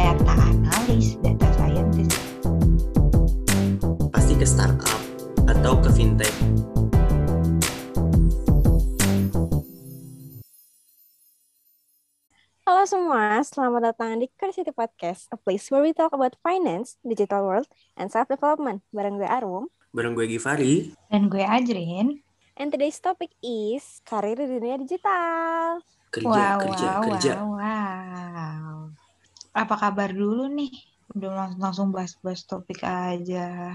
data analis, data scientist. Pasti ke startup atau ke fintech. Halo semua, selamat datang di Curiosity Podcast, a place where we talk about finance, digital world, and self-development. Bareng gue Arum. Bareng gue Givari. Dan gue Ajrin. And today's topic is karir di dunia digital. Kerja, wow, kerja, wow, kerja. wow, wow. Apa kabar dulu nih? Udah langsung, langsung bahas-bahas topik aja.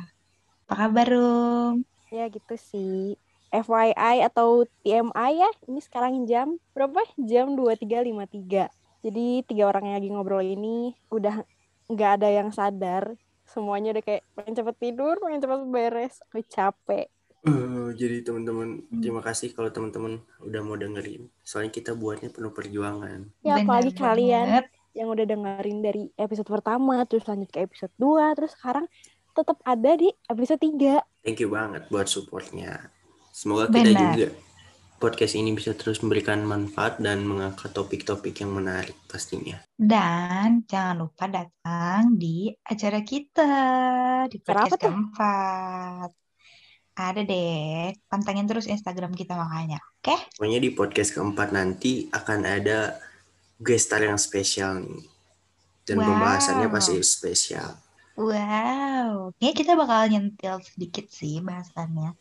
Apa kabar, Rum? Ya gitu sih. FYI atau TMI ya, ini sekarang jam berapa? Jam 23.53. Jadi tiga orang yang lagi ngobrol ini udah nggak ada yang sadar. Semuanya udah kayak pengen cepet tidur, pengen cepet beres. Aku capek. Eh, jadi teman-teman, terima kasih kalau teman-teman udah mau dengerin. Soalnya kita buatnya penuh perjuangan. Ya Bener apalagi kalian banget. Yang udah dengerin dari episode pertama, terus lanjut ke episode 2, terus sekarang tetap ada di episode 3. Thank you banget buat supportnya. Semoga kita Benar. juga podcast ini bisa terus memberikan manfaat dan mengangkat topik-topik yang menarik pastinya. Dan jangan lupa datang di acara kita di podcast tuh? keempat. Ada deh, pantengin terus Instagram kita makanya. Oke? Pokoknya di podcast keempat nanti akan ada guest star yang spesial nih. Dan Wow. pembahasannya pasti spesial. Wow, kayaknya kita bakal nyentil sedikit sih bahasannya.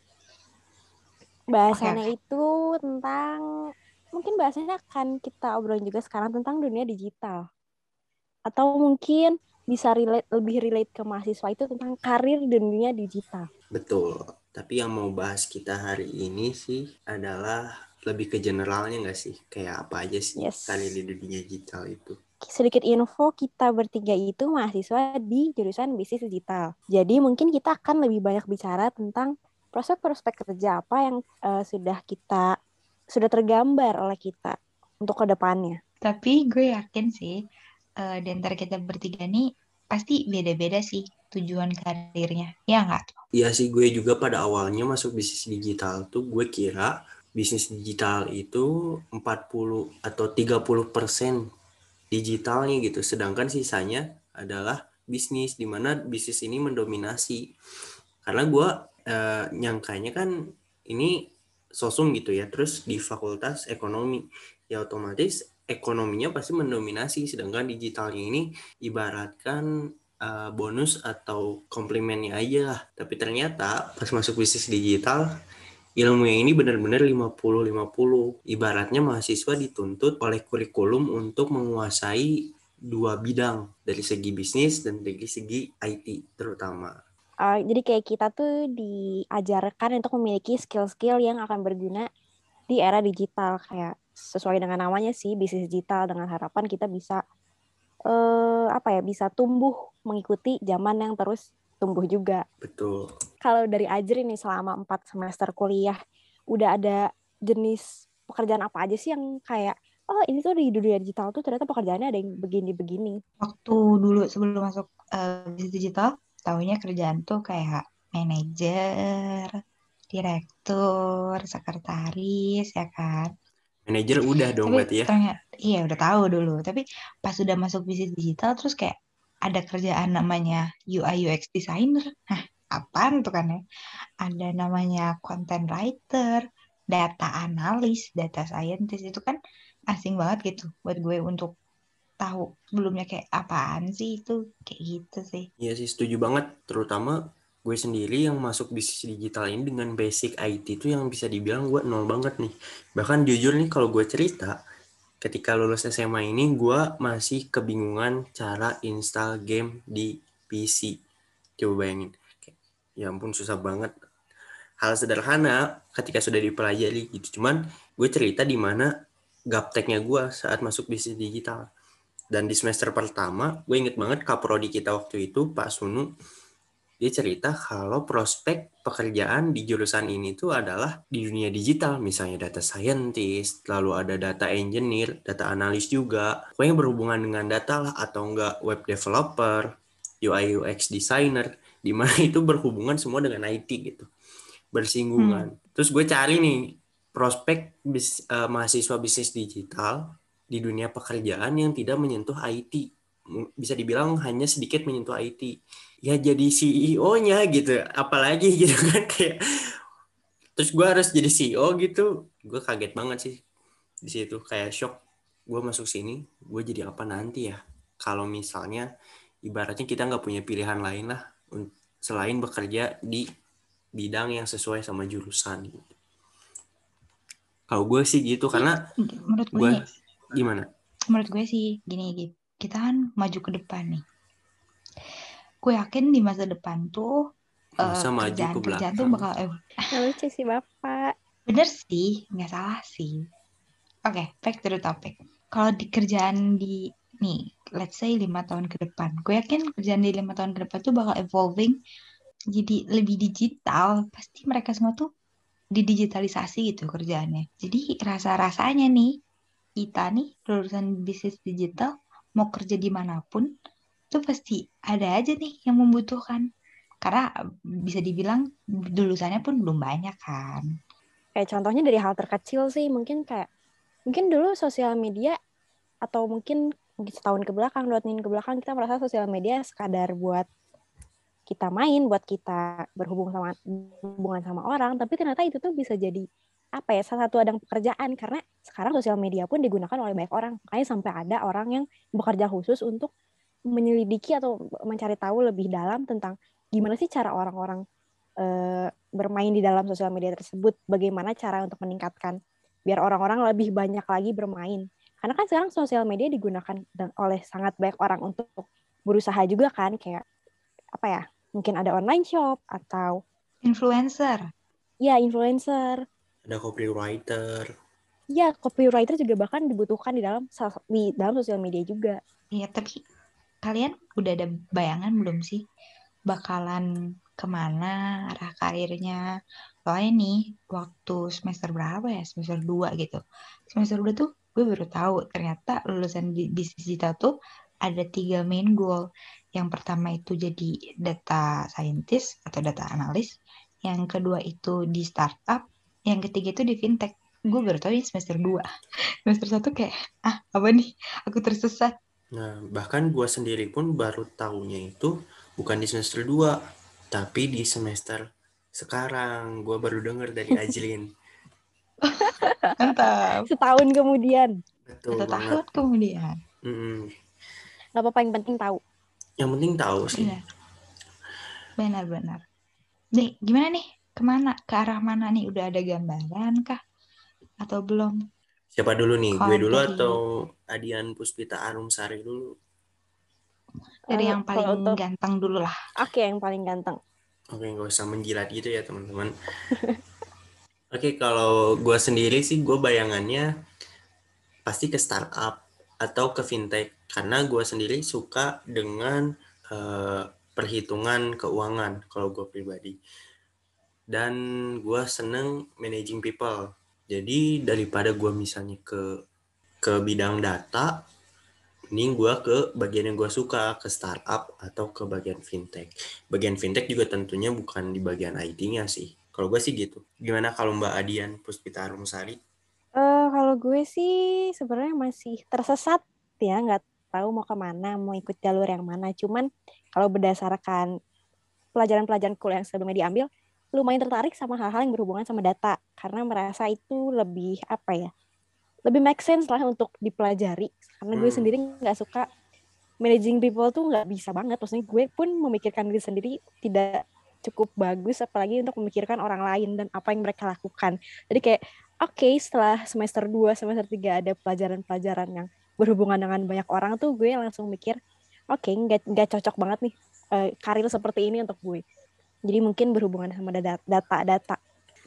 Bahasannya itu tentang mungkin bahasanya akan kita obrolin juga sekarang tentang dunia digital. Atau mungkin bisa relate lebih relate ke mahasiswa itu tentang karir dunia digital. Betul. Tapi yang mau bahas kita hari ini sih adalah lebih ke generalnya nggak sih? Kayak apa aja sih Yes. kali di dunia digital itu? sedikit info kita bertiga itu mahasiswa di jurusan bisnis digital. Jadi mungkin kita akan lebih banyak bicara tentang prospek-prospek kerja apa yang eh, sudah kita sudah tergambar oleh kita untuk ke depannya. Tapi gue yakin sih, eh, di antara kita bertiga nih pasti beda-beda sih tujuan karirnya. Ya nggak? Iya sih gue juga pada awalnya masuk bisnis digital tuh gue kira bisnis digital itu 40 atau 30 persen digitalnya gitu. Sedangkan sisanya adalah bisnis di mana bisnis ini mendominasi. Karena gue eh, nyangkanya kan ini sosum gitu ya. Terus di fakultas ekonomi ya otomatis ekonominya pasti mendominasi. Sedangkan digitalnya ini ibaratkan eh, bonus atau komplimennya aja lah. Tapi ternyata pas masuk bisnis digital ilmunya ini benar-benar 50-50. Ibaratnya mahasiswa dituntut oleh kurikulum untuk menguasai dua bidang dari segi bisnis dan dari segi IT terutama. Eh, jadi kayak kita tuh diajarkan untuk memiliki skill-skill yang akan berguna di era digital kayak sesuai dengan namanya sih bisnis digital dengan harapan kita bisa eh apa ya bisa tumbuh mengikuti zaman yang terus tumbuh juga. Betul. Kalau dari Ajri nih selama 4 semester kuliah udah ada jenis pekerjaan apa aja sih yang kayak oh ini tuh di dunia digital tuh ternyata pekerjaannya ada yang begini-begini. Waktu dulu sebelum masuk eh, bisnis digital, tahunya kerjaan tuh kayak manajer, direktur, sekretaris, ya kan? Manajer udah dong Tapi berarti ya. ternyata, iya udah tahu dulu. Tapi pas sudah masuk bisnis digital, terus kayak ada kerjaan namanya UI UX designer. Hah, apaan tuh kan ya? Ada namanya content writer, data analis, data scientist itu kan asing banget gitu buat gue untuk tahu sebelumnya kayak apaan sih itu kayak gitu sih. Iya sih setuju banget. Terutama gue sendiri yang masuk bisnis digital ini dengan basic IT itu yang bisa dibilang gue nol banget nih. Bahkan jujur nih kalau gue cerita, ketika lulus SMA ini gue masih kebingungan cara install game di PC. Coba bayangin. Ya ampun susah banget. Hal sederhana ketika sudah dipelajari gitu. Cuman gue cerita di mana gapteknya gue saat masuk bisnis digital. Dan di semester pertama, gue inget banget kaprodi kita waktu itu, Pak Sunu, dia cerita kalau prospek pekerjaan di jurusan ini tuh adalah di dunia digital, misalnya data scientist, lalu ada data engineer, data analis juga, pokoknya berhubungan dengan data lah atau enggak web developer, UI UX designer, di mana itu berhubungan semua dengan IT gitu, bersinggungan. Terus gue cari nih prospek bis- eh, mahasiswa bisnis digital di dunia pekerjaan yang tidak menyentuh IT. bisa dibilang hanya sedikit menyentuh IT ya jadi CEO-nya gitu apalagi gitu kan kayak terus gue harus jadi CEO gitu. Gue kaget banget sih di situ kayak shock. Gue masuk sini gue jadi apa nanti ya? Kalau misalnya ibaratnya kita nggak punya pilihan lain lah selain bekerja di bidang yang sesuai sama jurusan. Kalau gue sih gitu karena menurut gue, gue gimana? menurut gue sih gini gitu kita kan maju ke depan nih. Gue yakin di masa depan tuh Masa uh, maju ke kerjaan kerjaan tuh belakang. bakal eh, lucu sih bapak. bener sih nggak salah sih. Oke back to the topic. Kalau di kerjaan di nih let's say lima tahun ke depan. Gue yakin kerjaan di lima tahun ke depan tuh bakal evolving jadi lebih digital. Pasti mereka semua tuh didigitalisasi gitu kerjaannya. Jadi rasa rasanya nih kita nih lulusan bisnis digital mau kerja di mana pun tuh pasti ada aja nih yang membutuhkan. Karena bisa dibilang lulusannya pun belum banyak kan. Kayak contohnya dari hal terkecil sih, mungkin kayak mungkin dulu sosial media atau mungkin setahun ke belakang, dua tahun ke belakang kita merasa sosial media sekadar buat kita main, buat kita berhubung sama hubungan sama orang, tapi ternyata itu tuh bisa jadi apa ya salah satu adang pekerjaan. Karena sekarang sosial media pun digunakan oleh banyak orang. Makanya sampai ada orang yang bekerja khusus untuk menyelidiki atau mencari tahu lebih dalam tentang gimana sih cara orang-orang eh, bermain di dalam sosial media tersebut. Bagaimana cara untuk meningkatkan biar orang-orang lebih banyak lagi bermain karena kan sekarang sosial media digunakan dan- oleh sangat banyak orang untuk berusaha juga kan kayak apa ya mungkin ada online shop atau influencer ya influencer ada copywriter ya copywriter juga bahkan dibutuhkan di dalam di dalam sosial media juga Iya, tapi kalian udah ada bayangan belum sih bakalan ke mana arah karirnya? Soalnya nih, waktu semester berapa ya? Semester 2 gitu. Semester 2 tuh gue baru tahu ternyata lulusan di bisnis digital tuh ada tiga main goal. Yang pertama itu jadi data scientist atau data analis. Yang kedua itu di startup. Yang ketiga itu di fintech. Gue baru tahu ini semester 2. Semester 1 kayak, ah apa nih? Aku tersesat. Nah, bahkan gua sendiri pun baru tahunya itu bukan di semester 2, tapi di semester sekarang. Gua baru denger dari Ajlin. Mantap. setahun kemudian Betul Satu banget. tahun kemudian. Mm-mm. nggak apa-apa yang penting tahu Yang penting tahu sih. Benar. Benar-benar. Nih, gimana nih? Ke mana? Ke arah mana nih? Udah ada gambaran kah? Atau belum? Siapa dulu nih? Gue dulu dari- atau Adian Puspita Arumsari dulu? Dari Eh, yang paling untuk- ganteng dulu lah. oke yang paling ganteng Oke, nggak usah menjilat gitu ya teman-teman. Oke, kalau gue sendiri sih gue bayangannya pasti ke startup atau ke fintech karena gue sendiri suka dengan eh, perhitungan keuangan kalau gue pribadi dan gue seneng managing people. Jadi daripada gue misalnya ke ke bidang data, ini gue ke bagian yang gue suka ke startup atau ke bagian fintech bagian fintech juga tentunya bukan di bagian IT-nya sih. Kalau gue sih gitu. Gimana kalau Mbak Adian Puspita Arumsari? Eh kalau gue sih sebenarnya masih tersesat ya nggak tahu mau ke mana mau ikut jalur yang mana cuman kalau berdasarkan pelajaran-pelajaran kuliah yang sebelumnya diambil lumayan tertarik sama hal-hal yang berhubungan sama data karena merasa itu lebih apa ya lebih make sense lah untuk dipelajari karena gue Hmm. sendiri nggak suka managing people tuh nggak bisa banget maksudnya gue pun memikirkan diri sendiri tidak cukup bagus apalagi untuk memikirkan orang lain dan apa yang mereka lakukan. Jadi kayak oke setelah semester 2 semester 3 ada pelajaran-pelajaran yang berhubungan dengan banyak orang tuh gue langsung mikir oke nggak nggak cocok banget nih eh, karir seperti ini untuk gue. Jadi mungkin berhubungan sama data- data-data.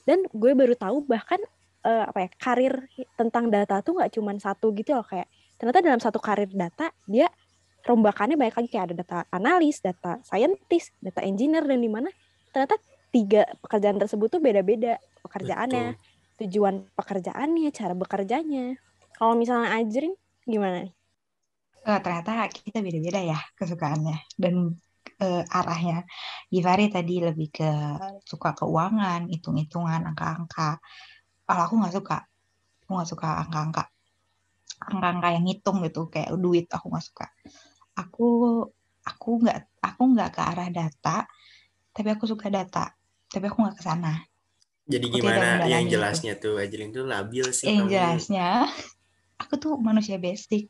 Dan gue baru tahu bahkan eh, apa ya karir tentang data tuh nggak cuma satu gitu loh kayak ternyata dalam satu karir data dia rombakannya banyak lagi. Kayak ada data analis, data scientist, data engineer dan di mana ternyata tiga pekerjaan tersebut tuh beda-beda pekerjaannya, tujuan pekerjaannya, cara bekerjanya. Kalau misalnya Ajrin gimana? Eh, ternyata kita beda-beda ya kesukaannya dan eh, arahnya. Givari tadi lebih ke suka keuangan, hitung-hitungan, angka-angka. Kalau aku nggak suka, aku nggak suka angka-angka, angka-angka yang ngitung gitu kayak duit aku nggak suka. aku aku nggak aku nggak ke arah data, tapi aku suka data, tapi aku nggak ke sana. Jadi Aku gimana yang itu. jelasnya tuh Ajelin tuh labil sih Yang kamu. jelasnya, aku tuh manusia basic.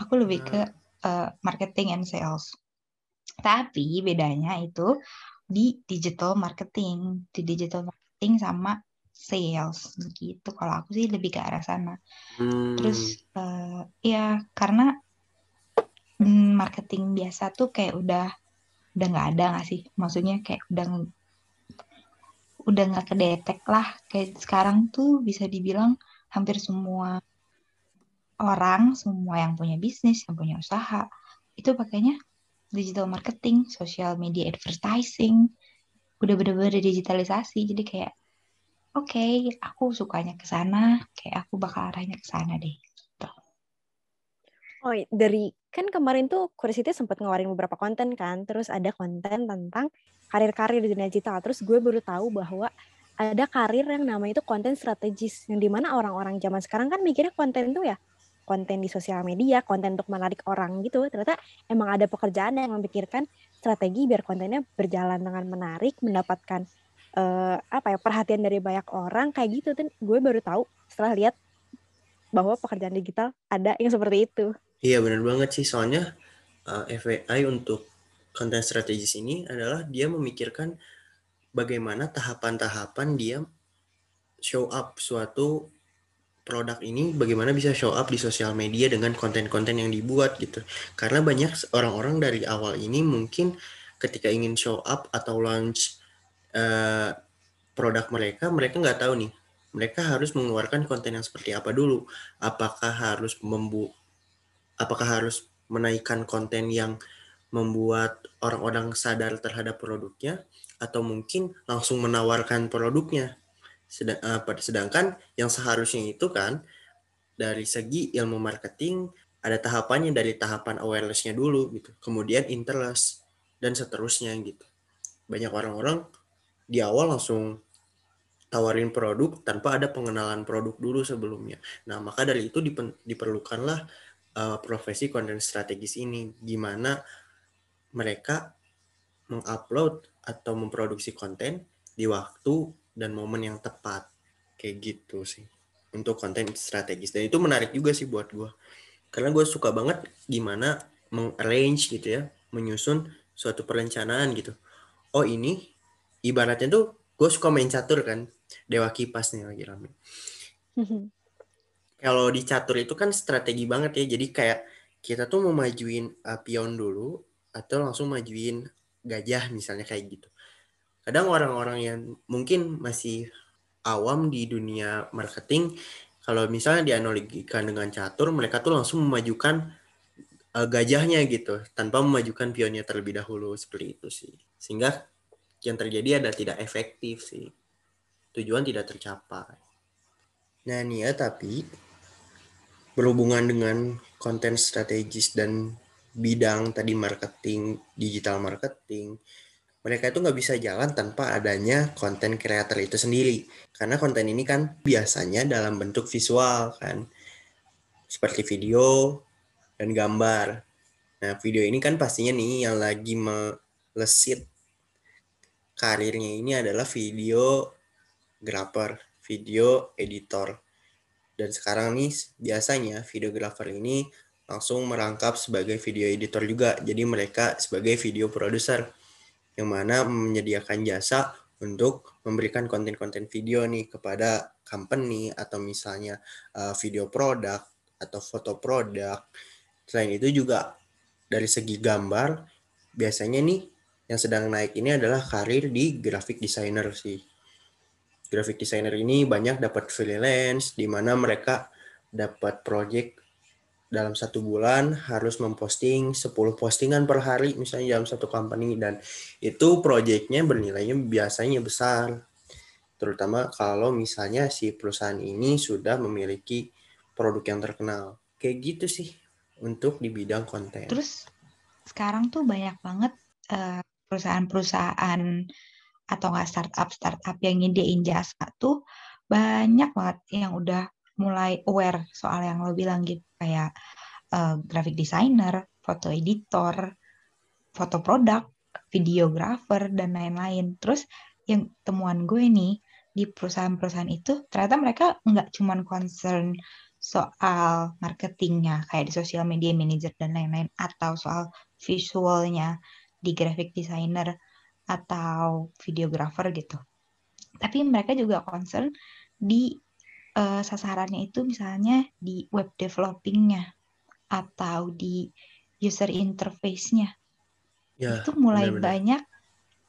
Aku lebih ke Ah. eh, marketing and sales. Tapi bedanya itu di digital marketing, di digital marketing sama sales gitu. Kalau aku sih lebih ke arah sana. Hmm, Terus eh, ya karena mm, marketing biasa tuh kayak udah udah nggak ada nggak sih? Maksudnya kayak udah udah nggak kedetek lah. Kayak sekarang tuh bisa dibilang hampir semua orang, semua yang punya bisnis, yang punya usaha, itu pakainya digital marketing, social media advertising, udah bener-bener digitalisasi. Jadi kayak, oke, aku sukanya ke sana, kayak aku bakal arahnya ke sana deh. Gitu. Oh, dari kan kemarin tuh Curiosity sempat ngeluarin beberapa konten kan, terus ada konten tentang karir-karir di dunia digital. Terus gue baru tahu bahwa ada karir yang namanya itu konten strategis, yang di mana orang-orang zaman sekarang kan mikirnya konten tuh ya konten di sosial media, konten untuk menarik orang gitu. Ternyata emang ada pekerjaan yang memikirkan strategi biar kontennya berjalan dengan menarik, mendapatkan eh, apa ya perhatian dari banyak orang kayak gitu. Dan gue baru tahu setelah lihat bahwa pekerjaan digital ada yang seperti itu. Iya benar banget sih soalnya uh, FYI untuk konten strategis ini adalah dia memikirkan bagaimana tahapan-tahapan dia show up suatu produk ini bagaimana bisa show up di sosial media dengan konten-konten yang dibuat gitu. Karena banyak orang-orang dari awal ini mungkin ketika ingin show up atau launch uh, produk mereka, mereka nggak tahu nih mereka harus mengeluarkan konten yang seperti apa dulu. Apakah harus membu apakah harus menaikkan konten yang membuat orang-orang sadar terhadap produknya atau mungkin langsung menawarkan produknya. Sedang, uh, sedangkan yang seharusnya itu kan dari segi ilmu marketing ada tahapannya dari tahapan awareness-nya dulu gitu. Kemudian interest dan seterusnya gitu. Banyak orang-orang di awal langsung tawarin produk tanpa ada pengenalan produk dulu sebelumnya. Nah, maka dari itu diperlukanlah uh, profesi konten strategis ini gimana mereka mengupload atau memproduksi konten di waktu dan momen yang tepat. Kayak gitu sih untuk konten strategis. Dan itu menarik juga sih buat gue karena gue suka banget gimana mengarrange gitu ya menyusun suatu perencanaan gitu. Oh ini ibaratnya tuh gue suka main catur kan dewa kipas nih lagi rame kalau di catur itu kan strategi banget ya. Jadi kayak kita tuh mau majuin uh, pion dulu atau langsung majuin gajah misalnya kayak gitu. Kadang orang-orang yang mungkin masih awam di dunia marketing kalau misalnya dianalogikan dengan catur mereka tuh langsung memajukan uh, gajahnya gitu tanpa memajukan pionnya terlebih dahulu. Seperti itu sih. Sehingga yang terjadi ada tidak efektif sih. Tujuan tidak tercapai. Nah nih ya tapi berhubungan dengan konten strategis dan bidang tadi marketing digital marketing mereka itu nggak bisa jalan tanpa adanya konten creator itu sendiri. Karena konten ini kan biasanya dalam bentuk visual kan. Seperti video dan gambar. Nah, video ini kan pastinya nih yang lagi melesit karirnya ini adalah video grafer, video editor. Dan sekarang nih biasanya videografer ini langsung merangkap sebagai video editor juga. Jadi mereka sebagai video producer yang mana menyediakan jasa untuk memberikan konten-konten video nih kepada company atau misalnya uh, video produk atau foto produk. Selain itu juga dari segi gambar biasanya nih yang sedang naik ini adalah karir di graphic designer sih. Graphic designer ini banyak dapat freelance di mana mereka dapat project dalam satu bulan harus memposting 10 postingan per hari misalnya dalam satu company. Dan itu proyeknya bernilainya biasanya besar. Terutama kalau misalnya si perusahaan ini sudah memiliki produk yang terkenal. Kayak gitu sih untuk di bidang konten. Terus sekarang tuh banyak banget eh, perusahaan-perusahaan atau nggak startup startup yang nyediain jasa tuh banyak banget yang udah mulai aware soal yang lo bilang gitu kayak uh, graphic designer, foto editor, foto produk, videografer dan lain-lain. Terus yang temuan gue nih di perusahaan-perusahaan itu ternyata mereka nggak cuma concern soal marketingnya kayak di social media manager dan lain-lain atau soal visualnya di graphic designer atau videografer gitu. Tapi mereka juga concern di uh, sasarannya itu misalnya di web developingnya atau di user interface-nya. Ya, itu mulai bener -bener. banyak,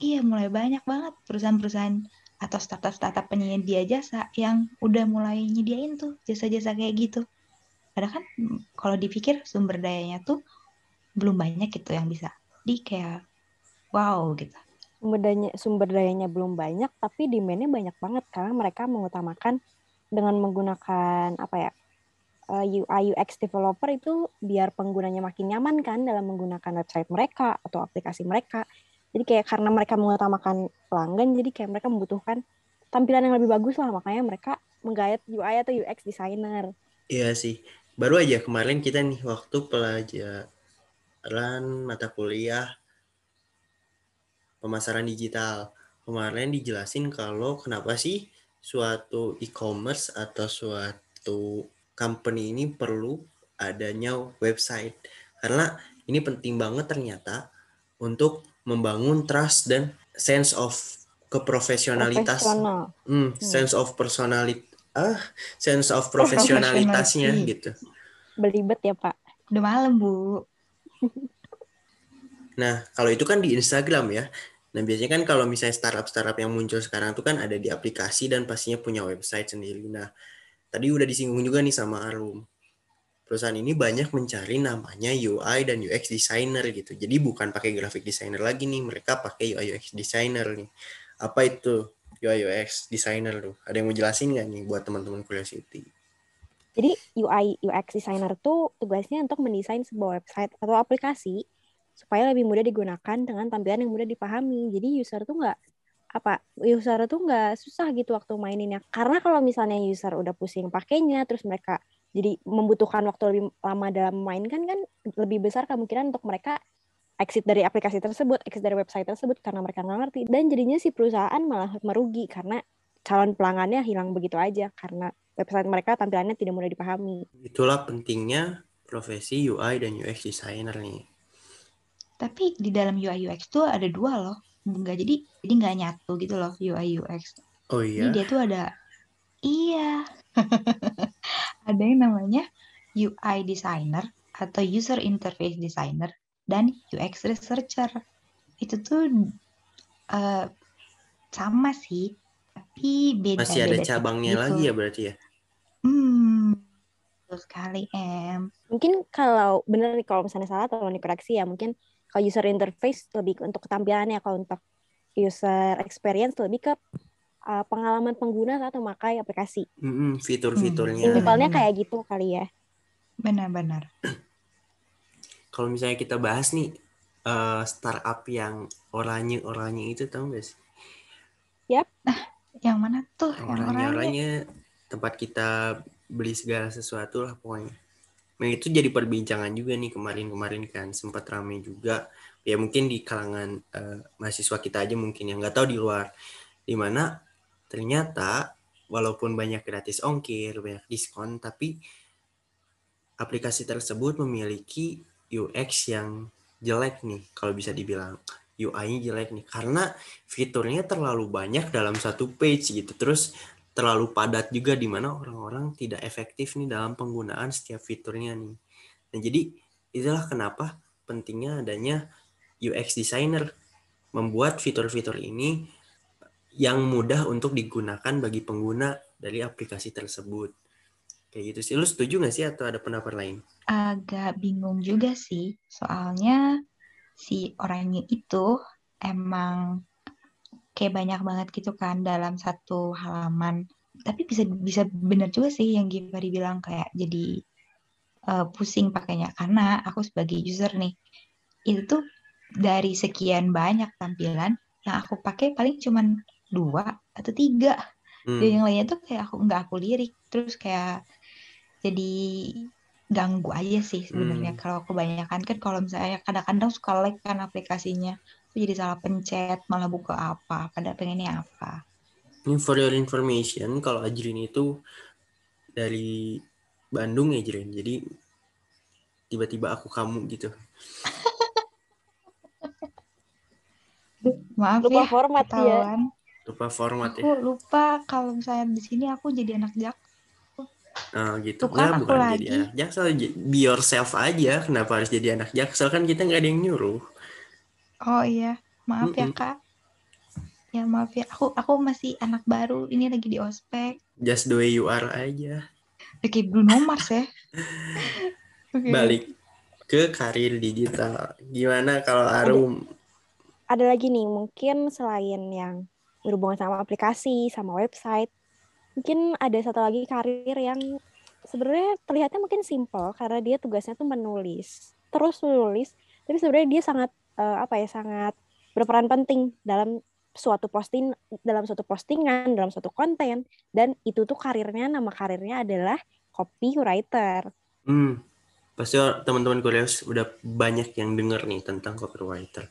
iya mulai banyak banget perusahaan-perusahaan atau startup-startup penyedia jasa yang udah mulai nyediain tuh jasa-jasa kayak gitu. Padahal kan kalau dipikir sumber dayanya tuh belum banyak gitu yang bisa di kayak wow gitu. Sumber dayanya, sumber dayanya belum banyak, tapi demandnya banyak banget karena mereka mengutamakan dengan menggunakan apa ya UI eh, UX developer itu biar penggunanya makin nyaman kan dalam menggunakan website mereka atau aplikasi mereka. Jadi kayak karena mereka mengutamakan pelanggan, jadi kayak mereka membutuhkan tampilan yang lebih bagus lah, makanya mereka menggayat UI atau UX designer. Iya sih. Baru aja kemarin kita nih waktu pelajaran mata kuliah pemasaran digital. Kemarin dijelasin kalau kenapa sih suatu e-commerce atau suatu company ini perlu adanya website. Karena ini penting banget ternyata untuk membangun trust dan sense of keprofesionalitas. Hmm, hmm, sense of personality ah sense of profesionalitasnya gitu. Belibet ya pak. Udah malam bu nah kalau itu kan di Instagram ya nah biasanya kan kalau misalnya startup startup yang muncul sekarang tuh kan ada di aplikasi dan pastinya punya website sendiri nah tadi udah disinggung juga nih sama Arum. Perusahaan ini banyak mencari namanya UI dan UX designer gitu. Jadi bukan pakai graphic designer lagi nih, mereka pakai UI UX designer nih. Apa itu UI UX designer tuh? Ada yang mau jelasin nggak nih buat teman-teman Curiosity? Jadi UI UX designer tuh tugasnya untuk mendesain sebuah website atau aplikasi supaya lebih mudah digunakan dengan tampilan yang mudah dipahami. Jadi user tuh nggak apa user tuh nggak susah gitu waktu maininnya. Karena kalau misalnya user udah pusing pakainya terus mereka jadi membutuhkan waktu lebih lama dalam memainkan kan lebih besar kemungkinan untuk mereka exit dari aplikasi tersebut exit dari website tersebut karena mereka nggak ngerti. Dan jadinya si perusahaan malah merugi karena calon pelanggannya hilang begitu aja karena website mereka tampilannya tidak mudah dipahami. Itulah pentingnya profesi UI dan UX designer nih tapi di dalam UI UX tuh ada dua loh nggak jadi jadi nggak nyatu gitu loh UI UX. Oh iya. Jadi dia tuh ada iya ada yang namanya UI designer atau user interface designer dan UX researcher. Itu tuh uh, sama sih, tapi beda. Masih ada cabangnya gitu. lagi ya berarti ya? Hmm, betul sekali em. Mungkin kalau bener nih kalau misalnya salah tolong dikoreksi ya mungkin kalau user interface lebih untuk ketampilannya kalau untuk user experience lebih ke uh, pengalaman pengguna saat memakai aplikasi. Mm-hmm, fitur-fiturnya. Hmm. Simpelnya kayak gitu kali ya. Benar-benar. Kalau misalnya kita bahas nih uh, startup yang oranye-oranye itu tahu gak sih? Yap. Nah, yang mana tuh? Oranye-oranye tempat kita beli segala sesuatu lah pokoknya. Nah itu jadi perbincangan juga nih kemarin-kemarin kan sempat ramai juga. Ya mungkin di kalangan uh, mahasiswa kita aja mungkin yang nggak tahu di luar. Di mana ternyata walaupun banyak gratis ongkir banyak diskon tapi aplikasi tersebut memiliki UX yang jelek nih kalau bisa dibilang. UI-nya jelek nih karena fiturnya terlalu banyak dalam satu page gitu. Terus terlalu padat juga di mana orang-orang tidak efektif nih dalam penggunaan setiap fiturnya nih. Nah, jadi itulah kenapa pentingnya adanya UX designer membuat fitur-fitur ini yang mudah untuk digunakan bagi pengguna dari aplikasi tersebut. Kayak gitu sih. Lu setuju nggak sih atau ada pendapat lain? Agak bingung juga sih. Soalnya si orangnya itu emang kayak banyak banget gitu kan dalam satu halaman. Tapi bisa bisa benar juga sih yang Givari bilang kayak jadi uh, pusing pakainya. Karena aku sebagai user nih itu tuh dari sekian banyak tampilan yang aku pakai paling cuman dua atau tiga. Hmm. dan yang lainnya tuh kayak aku nggak aku lirik. Terus kayak jadi ganggu aja sih sebenarnya. Hmm. kalau kebanyakan kan kalau misalnya kadang-kadang suka lag kan aplikasinya Aku jadi salah pencet malah buka apa pada pengennya apa Ini for your information, kalau Ajrin itu dari Bandung ya Ajrin. Jadi tiba-tiba aku kamu gitu. maaf Lupa ya format ya. ketahuan Lupa format ya. aku lupa kalau misalnya di sini aku jadi anak jak Nah, gitu. Tuh kan aku bukan lagi. jadi anak jaksel. Be yourself aja. Kenapa harus jadi anak jaksel? Kan kita nggak ada yang nyuruh. Oh iya maaf ya Mm-mm. kak ya maaf ya aku aku masih anak baru ini lagi di ospek Just the way you are aja. Kayak Bruno Mars ya Oke. Balik ke karir digital. Gimana kalau Arum? Ada lagi nih, mungkin selain yang berhubungan sama aplikasi, sama website, mungkin ada satu lagi karir yang sebenarnya terlihatnya mungkin simple karena dia tugasnya tuh menulis, terus menulis, tapi sebenarnya dia sangat eh, apa ya, sangat berperan penting dalam suatu posting dalam suatu postingan, dalam suatu konten dan itu tuh karirnya nama karirnya adalah copywriter. Hmm, pasti teman-teman kuliah udah banyak yang denger nih tentang copywriter.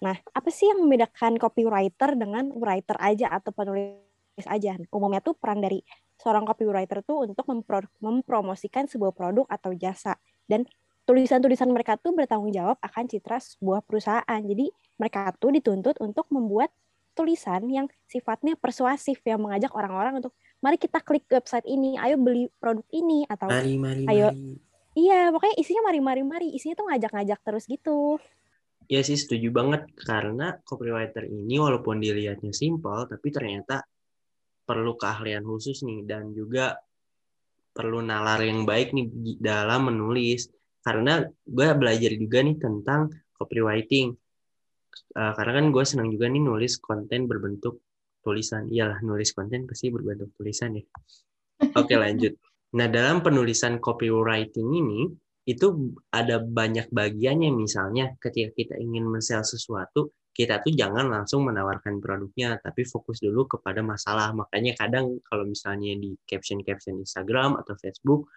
Nah, apa sih yang membedakan copywriter dengan writer aja atau penulis aja? Umumnya tuh peran dari seorang copywriter tuh untuk mempro- mempromosikan sebuah produk atau jasa. Dan tulisan-tulisan mereka tuh bertanggung jawab akan citra sebuah perusahaan. Jadi mereka tuh dituntut untuk membuat tulisan yang sifatnya persuasif yang mengajak orang-orang untuk mari kita klik website ini, ayo beli produk ini atau Mari, mari, Ayo. mari. iya pokoknya isinya mari mari mari isinya tuh ngajak-ngajak terus gitu. Ya sih setuju banget karena copywriter ini walaupun dilihatnya simpel tapi ternyata perlu keahlian khusus nih dan juga perlu nalar yang baik nih dalam menulis karena gue belajar juga nih tentang copywriting. Eh, karena kan gue senang juga nih nulis konten berbentuk tulisan. Iyalah nulis konten pasti berbentuk tulisan ya. Oke lanjut. Nah dalam penulisan copywriting ini itu ada banyak bagiannya. Misalnya ketika kita ingin men-sell sesuatu kita tuh jangan langsung menawarkan produknya tapi fokus dulu kepada masalah. Makanya kadang kalau misalnya di caption-caption Instagram atau Facebook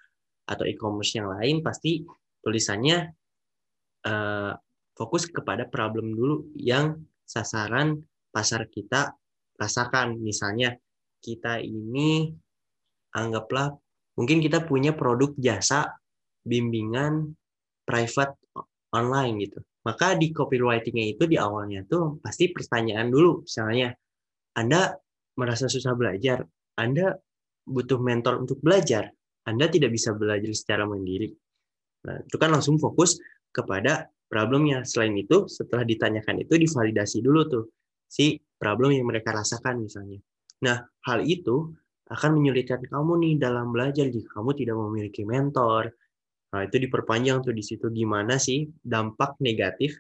atau e-commerce yang lain pasti tulisannya eh, fokus kepada problem dulu yang sasaran pasar kita rasakan misalnya kita ini anggaplah mungkin kita punya produk jasa bimbingan private online gitu. Maka di copywriting-nya itu di awalnya tuh pasti pertanyaan dulu misalnya Anda merasa susah belajar, Anda butuh mentor untuk belajar, Anda tidak bisa belajar secara mandiri. Nah, itu kan langsung fokus kepada problemnya. Selain itu, setelah ditanyakan itu divalidasi dulu tuh si problem yang mereka rasakan misalnya. Nah, hal itu akan menyulitkan kamu nih dalam belajar jika kamu tidak memiliki mentor. Nah, itu diperpanjang tuh di situ gimana sih dampak negatif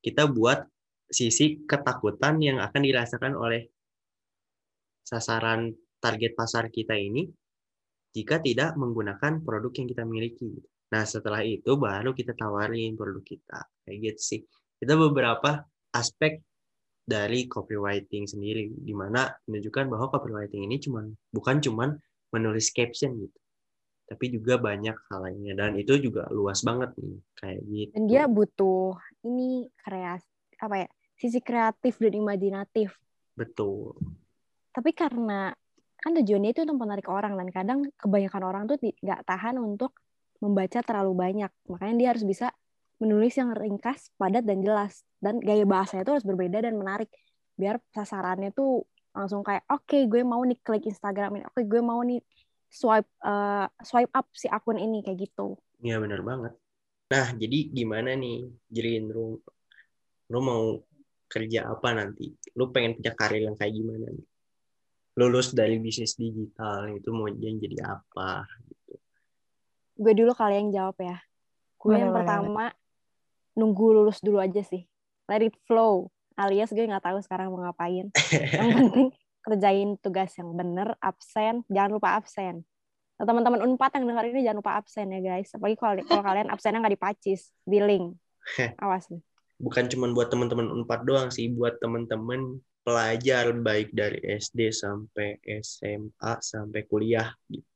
kita buat sisi ketakutan yang akan dirasakan oleh sasaran target pasar kita ini jika tidak menggunakan produk yang kita miliki. Nah, setelah itu baru kita tawarin produk kita. Kayak gitu sih. Itu beberapa aspek dari copywriting sendiri di mana menunjukkan bahwa copywriting ini cuman bukan cuman menulis caption gitu. Tapi juga banyak hal lainnya dan itu juga luas banget nih kayak gitu. Dan dia butuh ini kreasi apa ya? Sisi kreatif dan imajinatif. betul. Tapi karena kan tujuannya itu untuk menarik orang dan kadang kebanyakan orang tuh nggak tahan untuk membaca terlalu banyak. Makanya dia harus bisa menulis yang ringkas, padat dan jelas. Dan gaya bahasanya tuh harus berbeda dan menarik. Biar sasarannya tuh langsung kayak oke gue mau nih klik Instagram ini, oke gue mau nih swipe eh, swipe up si akun ini kayak gitu. Iya benar banget. Nah, jadi gimana nih, Jirin, lu, lu mau kerja apa nanti? Lu pengen punya karir yang kayak gimana nih? Lulus dari bisnis digital itu mau jadi apa? Gue dulu kali yang jawab ya. Gue yang pertama nunggu lulus dulu aja sih. Let it flow. Alias gue nggak tahu sekarang mau ngapain. yang penting kerjain tugas yang bener, absen, jangan lupa absen. Nah, teman-teman Unpad yang dengar ini jangan lupa absen ya guys. Apalagi kalau kalau kalian absennya nggak dipacis, di link. Awas nih. Bukan cuma buat teman-teman Unpad doang sih, buat teman-teman pelajar baik dari SD sampai SMA sampai kuliah gitu.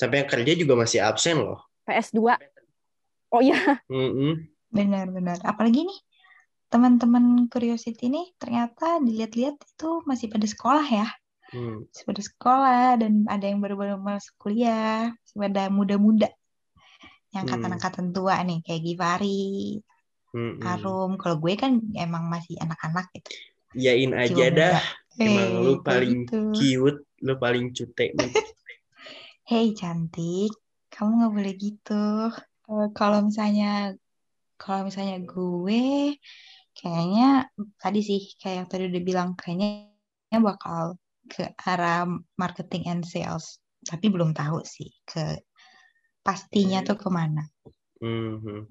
Sampai yang kerja juga masih absen loh. PS2. Oh iya, Mm-mm. Benar-benar. Apalagi nih, teman-teman Curiosity nih ternyata dilihat-lihat itu masih pada sekolah ya. Hmm. Masih pada sekolah dan ada yang baru-baru masuk kuliah, masih pada muda-muda. Yang Hmm. angkatan-angkatan tua nih, kayak Givari, Mm-mm. Arum. Kalau gue kan emang masih anak-anak gitu. Yain aja muda. dah. Emang Eh, lu kayak paling gitu. cute, lu paling cute. Hey cantik, kamu nggak boleh gitu. Eh, kalau misalnya, kalau misalnya gue, kayaknya tadi sih kayak yang tadi udah bilang kayaknya bakal ke arah marketing and sales. Tapi belum tahu sih ke pastinya tuh ke mana. Mhm.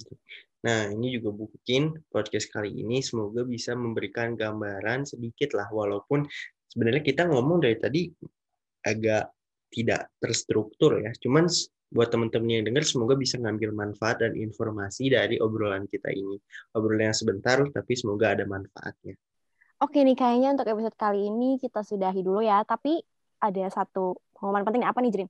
Nah, ini juga mungkin podcast kali ini semoga bisa memberikan gambaran sedikit lah, walaupun sebenarnya kita ngomong dari tadi agak tidak terstruktur ya. Cuman buat teman-teman yang dengar semoga bisa ngambil manfaat dan informasi dari obrolan kita ini. Obrolan yang sebentar, tapi semoga ada manfaatnya. Oke nih kayaknya untuk episode kali ini kita sudahi dulu ya. Tapi ada satu pengumuman penting apa nih Jrin?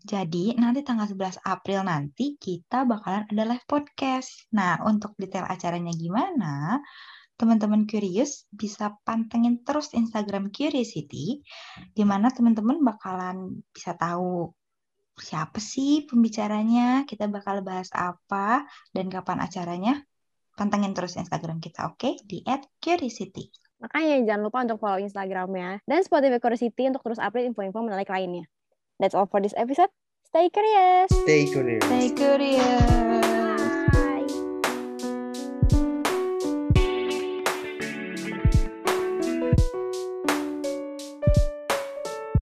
Jadi nanti tanggal 11 April nanti kita bakalan ada live podcast. Nah, untuk detail acaranya gimana? Teman-teman curious bisa pantengin terus Instagram Curiosity, di mana teman-teman bakalan bisa tahu siapa sih pembicaranya, kita bakal bahas apa, dan kapan acaranya. Pantengin terus Instagram kita, oke? Di @curiosity. Makanya jangan lupa untuk follow Instagramnya dan Spotify Curiosity untuk terus update info-info menarik lainnya. That's all for this episode. Stay curious! Stay curious. Stay curious.